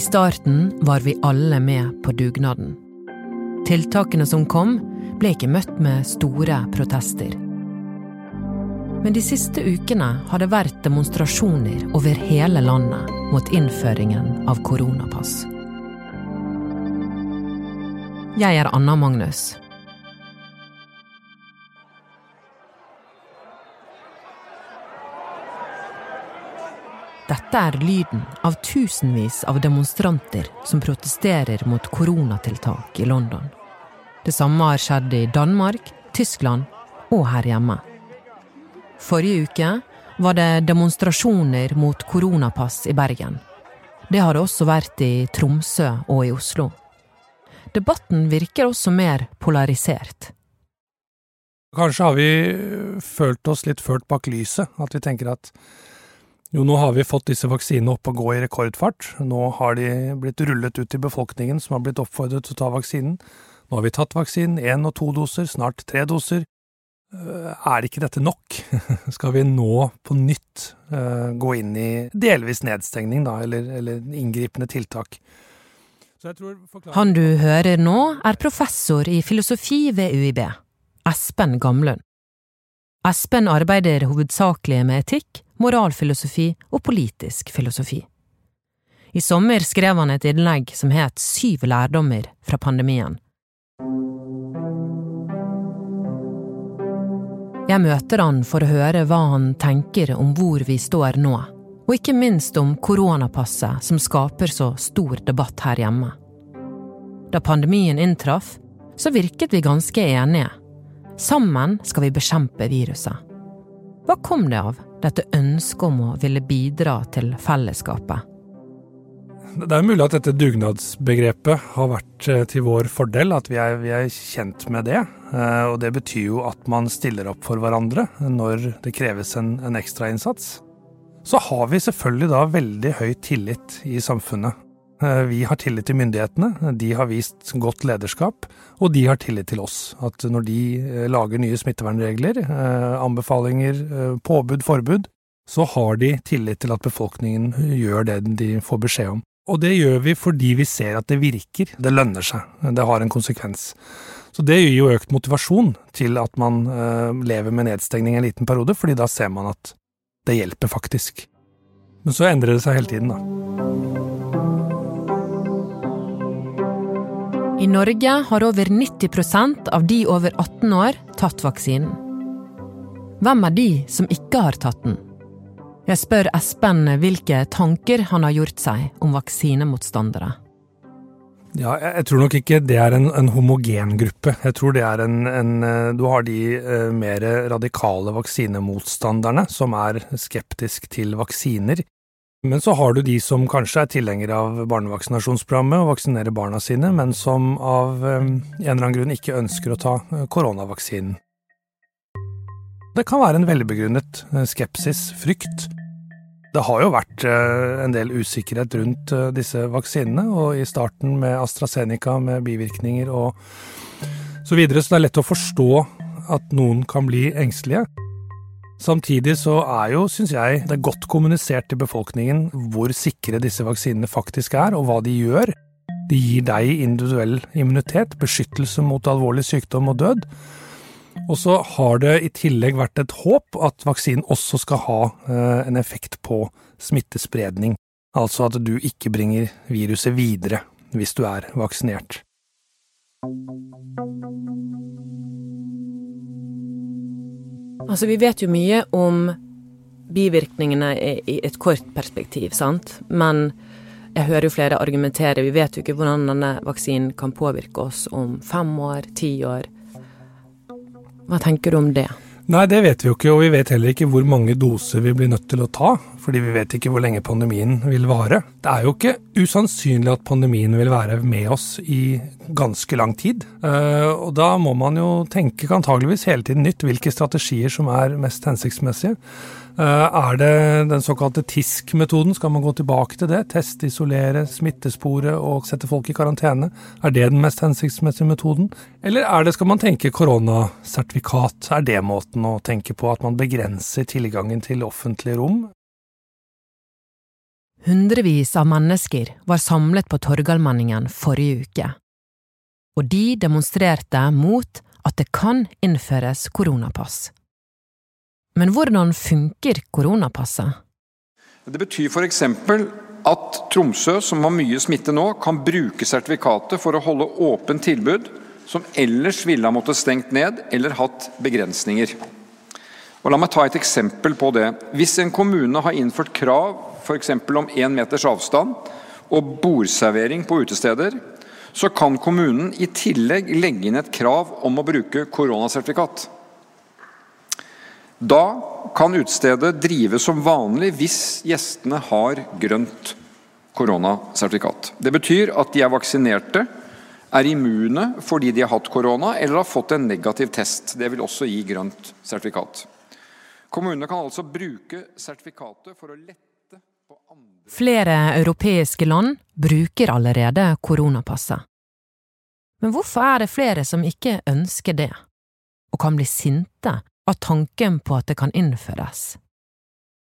starten var vi alle med på dugnaden. Tiltakene som kom, ble ikke møtt med store protester. Men de siste ukene har det vært demonstrasjoner over hele landet mot innføringen av koronapass. Jeg er Anna Magnus. Dette er lyden av tusenvis av demonstranter som protesterer mot koronatiltak i London. Det samme har skjedd i Danmark, Tyskland og her hjemme. Forrige uke var det demonstrasjoner mot koronapass i Bergen. Det har det også vært i Tromsø og i Oslo. Debatten virker også mer polarisert. Kanskje har vi følt oss litt ført bak lyset. At vi tenker at jo, nå har vi fått disse vaksinene opp og gå i rekordfart. Nå har de blitt rullet ut til befolkningen som har blitt oppfordret til å ta vaksinen. Nå har vi tatt vaksinen, én og to doser, snart tre doser. Eh, er ikke dette nok? Skal vi nå på nytt uh, gå inn i delvis nedstengning, da, eller, eller inngripende tiltak? Han du hører nå, er professor i filosofi ved UiB, Espen Gamlund. Espen arbeider hovedsakelig med etikk moralfilosofi og politisk filosofi. I sommer skrev han et innlegg som het Syv lærdommer fra pandemien. Jeg møter han for å høre hva han tenker om hvor vi står nå, og ikke minst om koronapasset som skaper så stor debatt her hjemme. Da pandemien inntraff, så virket vi ganske enige. Sammen skal vi bekjempe viruset. Hva kom det av? dette ønsket om å ville bidra til fellesskapet. Det er mulig at dette dugnadsbegrepet har vært eh, til vår fordel, at vi er, vi er, kjent med det. Eh, og det betyr jo at man stiller opp for hverandre når det kreves en, en ekstrainnsats. Så har vi selvfølgelig da veldig høy tillit i samfunnet. Eh, vi har tillit til myndighetene, de har vist godt lederskap, og de har tillit til oss. At når de eh, lager nye smittevernregler, eh, anbefalinger, påbud, forbud, så har de tillit til at befolkningen gjør det de får beskjed om. Og det gjør vi fordi vi ser at det virker, det lønner seg, det har en konsekvens. Så det gir jo økt motivasjon til at man lever med nedstengning en liten periode, fordi da ser man at det hjelper faktisk. Men så endrer det seg hele tiden, da. I Norge har over 90% av de over 18 år tatt vaksinen. Hvem er de som ikke har tatt den? Jeg spør Espen hvilke tanker han har gjort seg om vaksinemotstandere. Ja, jeg tror nok ikke det er en, en homogen gruppe. Jeg tror det er en, en Du har de eh, mer radikale vaksinemotstanderne som er skeptisk til vaksiner. Men så har du de som kanskje er tilhengere av barnevaksinasjonsprogrammet og vaksinerer barna sine, men som av eh, en eller annen grunn ikke ønsker å ta eh, koronavaksinen. Det kan være en velbegrunnet eh, skepsis, frykt. Det har jo vært en del usikkerhet rundt disse vaksinene, og i starten med AstraZeneca med bivirkninger og så videre, så det er lett å forstå at noen kan bli engstelige. Samtidig så er jo, syns jeg, det er godt kommunisert til befolkningen hvor sikre disse vaksinene faktisk er, og hva de gjør. De gir deg individuell immunitet, beskyttelse mot alvorlig sykdom og død. Og så har det i tillegg vært et håp at vaksinen også skal ha eh, en effekt på smittespredning. Altså at du ikke bringer viruset videre hvis du er vaksinert. Altså, vi vet jo mye om bivirkningene i et kort perspektiv, sant, men jeg hører jo flere argumentere, vi vet jo ikke hvordan denne vaksinen kan påvirke oss om fem år, ti år. Hva tenker du om det? Nei, det vet vi jo ikke, og vi vet heller ikke hvor mange doser vi blir nødt til å ta. Fordi vi vet ikke hvor lenge pandemien vil vare. Det er jo ikke usannsynlig at pandemien vil være med oss i ganske lang tid. Eh, og da må man jo tenke antageligvis hele tiden nytt hvilke strategier som er mest hensiktsmessige. Eh, er det den såkalte TISK-metoden, skal man gå tilbake til det? Teste, isolere, smittespore og sette folk i karantene. Er det den mest hensiktsmessige metoden? Eller er det, skal man tenke koronasertifikat? Er det måten å tenke på, at man begrenser tilgangen til offentlige rom? Hundrevis av mennesker var samlet på Torgallmenningen forrige uke, og de demonstrerte mot at det kan innføres koronapass. Men hvordan funker koronapasset? Det betyr eksempel at Tromsø, som har mye smitte nå, kan bruke sertifikatet for å holde åpent tilbud som ellers ville ha måttet stengt ned eller hatt begrensninger. Og La meg ta et eksempel på det. Hvis en kommune har innført krav f.eks. om én meters avstand og bordservering på utesteder, så kan kommunen i tillegg legge inn et krav om å bruke koronasertifikat. Da kan utstedet drive som vanlig hvis gjestene har grønt koronasertifikat. Det betyr at de er vaksinerte, er immune fordi de har hatt korona eller har fått en negativ test. Det vil også gi grønt sertifikat. Kommunene kan altså bruke sertifikatet for å lette på andre Flere europeiske land bruker allerede koronapasset. Men hvorfor er det flere som ikke ønsker det, og kan bli sinte av tanken på at det kan innføres?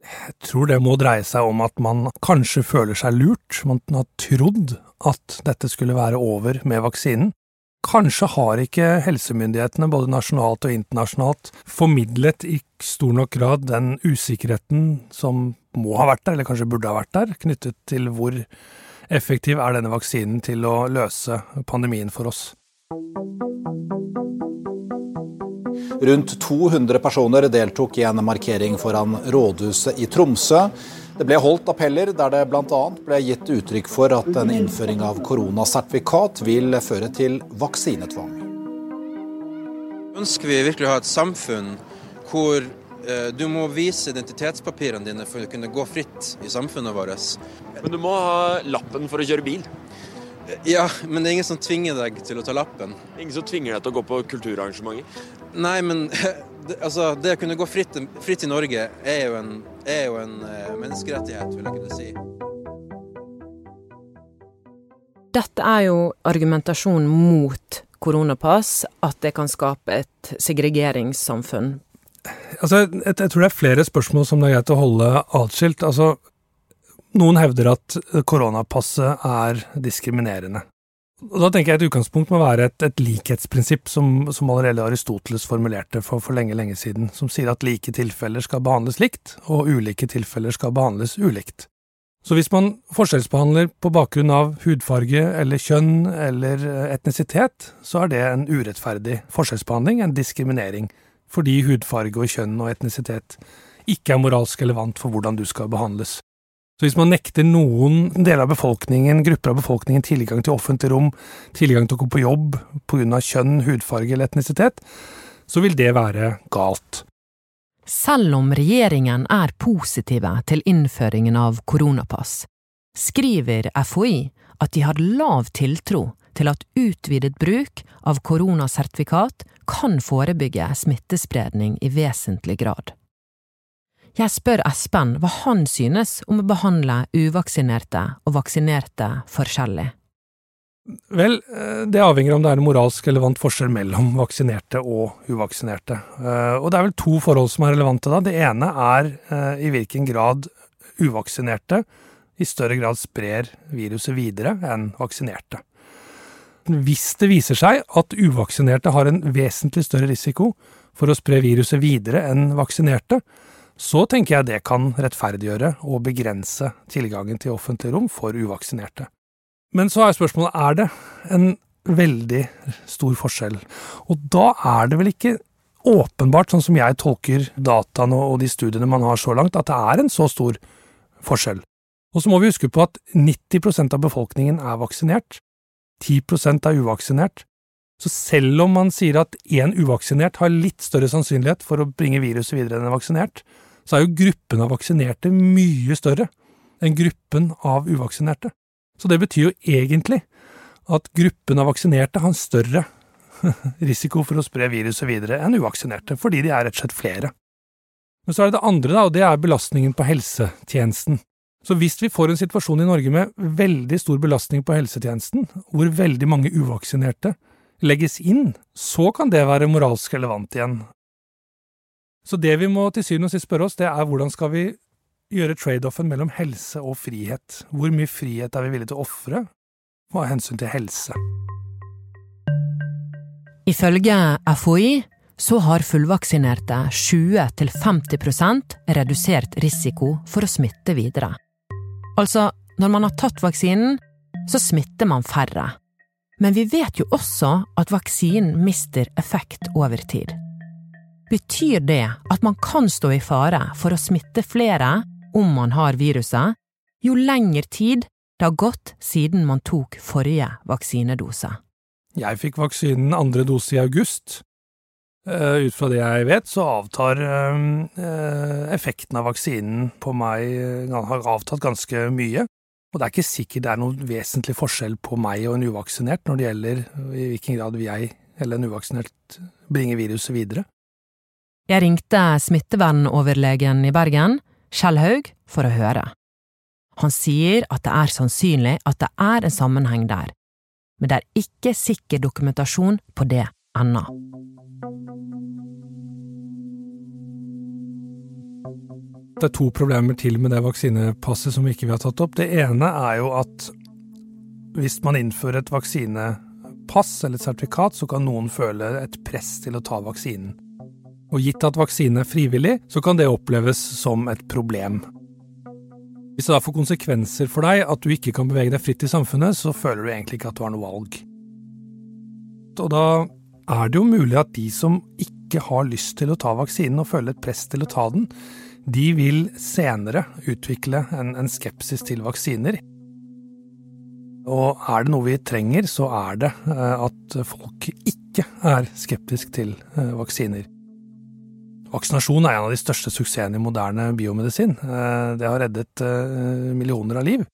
Jeg tror det må dreie seg om at man kanskje føler seg lurt. Man har trodd at dette skulle være over med vaksinen, Kanskje har ikke helsemyndighetene, både nasjonalt og internasjonalt, formidlet i stor nok grad den usikkerheten som må ha vært der, eller kanskje burde ha vært der, knyttet til hvor effektiv er denne vaksinen til å løse pandemien for oss. Rundt 200 personer deltok i en markering foran rådhuset i Tromsø. Det ble holdt appeller der det bl.a. ble gitt uttrykk for at en innføring av koronasertifikat vil føre til vaksinetvang. Ønsker vi virkelig å ha et samfunn hvor eh, du må vise identitetspapirene dine for å kunne gå fritt i samfunnet vårt? Men du må ha lappen for å kjøre bil. Ja, men det er ingen som tvinger deg til å ta lappen. Ingen som tvinger deg til å gå på kulturarrangementer. Nei, men altså, det å kunne gå fritt, fritt i Norge er jo en, er jo en uh, menneskerettighet, vil jeg kunne si. Dette er jo argumentasjon mot koronapass, at det kan skape et segregeringssamfunn. Altså, jeg, jeg, tror det er flere spørsmål som det er greit å holde atskilt. Altså, noen hevder at koronapasset er diskriminerende. Da tenker jeg et utgangspunkt må være et, et likhetsprinsipp som, som, allerede Aristoteles formulerte for, for lenge, lenge siden, som sier at like tilfeller skal behandles likt, og ulike tilfeller skal behandles ulikt. Så hvis man forskjellsbehandler på bakgrunn av hudfarge eller kjønn eller etnisitet, så er det en urettferdig forskjellsbehandling, en diskriminering, fordi hudfarge og kjønn og etnisitet ikke er moralsk relevant for hvordan du skal behandles. Så hvis man nekter noen deler av befolkningen, grupper av befolkningen tilgang til offentlig rom, tilgang til å gå på jobb pga. kjønn, hudfarge eller etnisitet, så vil det være galt. Selv om regjeringen er positive til innføringen av koronapass, skriver FHI at de har lav tiltro til at utvidet bruk av koronasertifikat kan forebygge smittespredning i vesentlig grad. Jeg spør Espen hva han synes om å behandle uvaksinerte og vaksinerte forskjellig. Vel, eh, det avhenger om det er en moralsk relevant forskjell mellom vaksinerte og uvaksinerte. Eh, og det er vel to forhold som er relevante da. Det ene er eh, i hvilken grad uvaksinerte i større grad sprer viruset videre enn vaksinerte. Hvis det viser seg at uvaksinerte har en vesentlig større risiko for å spre viruset videre enn vaksinerte, så tenker jeg det kan rettferdiggjøre og begrense tilgangen til offentlig rom for uvaksinerte. Men så er spørsmålet er det en veldig stor forskjell, og da er det vel ikke åpenbart, sånn som jeg tolker dataene og de studiene man har så langt, at det er en så stor forskjell. Og så må vi huske på at 90% av befolkningen er vaksinert, 10% er uvaksinert, så selv om man sier at én uvaksinert har litt større sannsynlighet for å bringe viruset videre enn en vaksinert, så er jo gruppen av vaksinerte mye større enn gruppen av uvaksinerte. Så det betyr jo egentlig at gruppen av vaksinerte har en større risiko for å spre viruset videre enn uvaksinerte, fordi de er rett og slett flere. Men så er det det andre, da, og det er belastningen på helsetjenesten. Så hvis vi får en situasjon i Norge med veldig stor belastning på helsetjenesten, hvor veldig mange uvaksinerte legges inn, så kan det være moralsk relevant igjen. Så det vi må til syvende og sist spørre oss, det er hvordan skal vi gjøre trade-offen mellom helse og frihet. Hvor mye frihet er vi villige til å ofre av hensyn til helse? Ifølge FHI så har fullvaksinerte 20–50% redusert risiko for å smitte videre. Altså, når man har tatt vaksinen, så smitter man færre. Men vi vet jo også at vaksinen mister effekt over tid. Betyr det at man kan stå i fare for å smitte flere om man har viruset, jo lengre tid det har gått siden man tok forrige vaksinedose. Jeg fikk vaksinen andre dose i august. Uh, ut fra det jeg vet, så avtar uh, effekten av vaksinen på meg har avtatt ganske mye. Og det er ikke sikkert det er noen vesentlig forskjell på meg og en uvaksinert når det gjelder i hvilken grad jeg eller en uvaksinert bringer viruset videre. Jeg ringte smittevernoverlegen i Bergen, Skjellhaug for å høre. Han sier at det er sannsynlig at det er en sammenheng der, men det er ikke sikker dokumentasjon på det ennå. Det er to problemer til med det vaksinepasset som ikke vi har tatt opp. Det ene er jo at hvis man innfører et vaksinepass eller et sertifikat, så kan noen føle et press til å ta vaksinen. Og gitt at vaksine er frivillig, så kan det oppleves som et problem. Hvis det da får konsekvenser for deg at du ikke kan bevege deg fritt i samfunnet, så føler du egentlig ikke at du har noe valg. Og da er det jo mulig at de som ikke har lyst til å ta vaksinen og føler et press til å ta den, de vil senere utvikle en, en skepsis til vaksiner. Og er det noe vi trenger, så er det eh, at folk ikke er skeptisk til eh, vaksiner. Vaksinasjon er en av de største suksessene i moderne biomedisin. Eh, det har reddet eh, millioner av liv.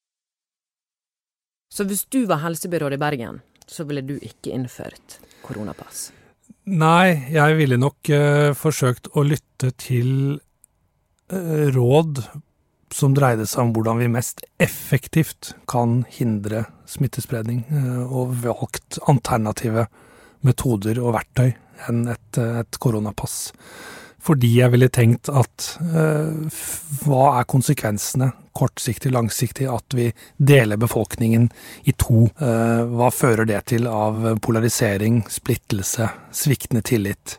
Så hvis du var helsebyråd i Bergen, så ville du ikke innført koronapass? Nei, jeg ville nok uh, forsøkt å lytte til råd som dreide seg om hvordan vi mest effektivt kan hindre smittespredning, og valgt alternative metoder og verktøy enn et, et koronapass fordi jeg ville tenkt at øh, hva er konsekvensene, kortsiktig, langsiktig, at vi deler befolkningen i to? Øh, hva fører det til av polarisering, splittelse, sviktende tillit?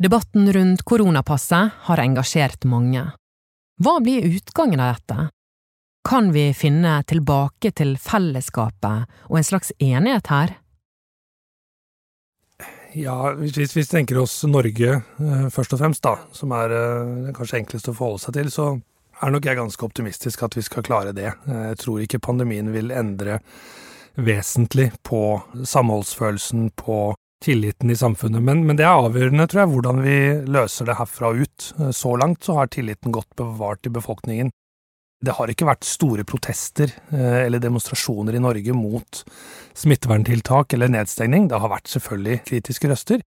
Debatten rundt koronapasset har engasjert mange. Hva blir utgangen av dette? Kan vi finne tilbake til fellesskapet og en slags enighet her? Ja, hvis vi tenker oss Norge eh, først og fremst, da, som er eh, kanskje enklest å forholde seg til, så er nok jeg ganske optimistisk at vi skal klare det. Eh, jeg tror ikke pandemien vil endre vesentlig på samholdsfølelsen, på tilliten i samfunnet. Men, men, det er avgjørende, tror jeg, hvordan vi løser det herfra og ut. Så langt så har tilliten godt bevart i befolkningen. Det har ikke vært store protester eh, eller demonstrasjoner i Norge mot smitteverntiltak eller nedstengning. Det har vært selvfølgelig kritiske røster.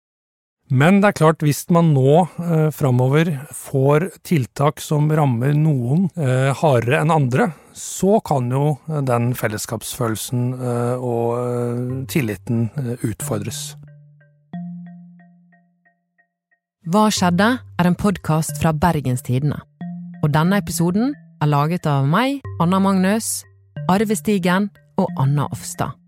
Men det er klart, hvis man nå eh, framover får tiltak som rammer noen eh, hardere enn andre, så kan jo den fellesskapsfølelsen eh, og eh, tilliten eh, utfordres. Hva skjedde? er en podkast fra Bergenstidene. Og denne episoden er laget av meg, Anna Magnus, Arve Stigen og Anna Offstad.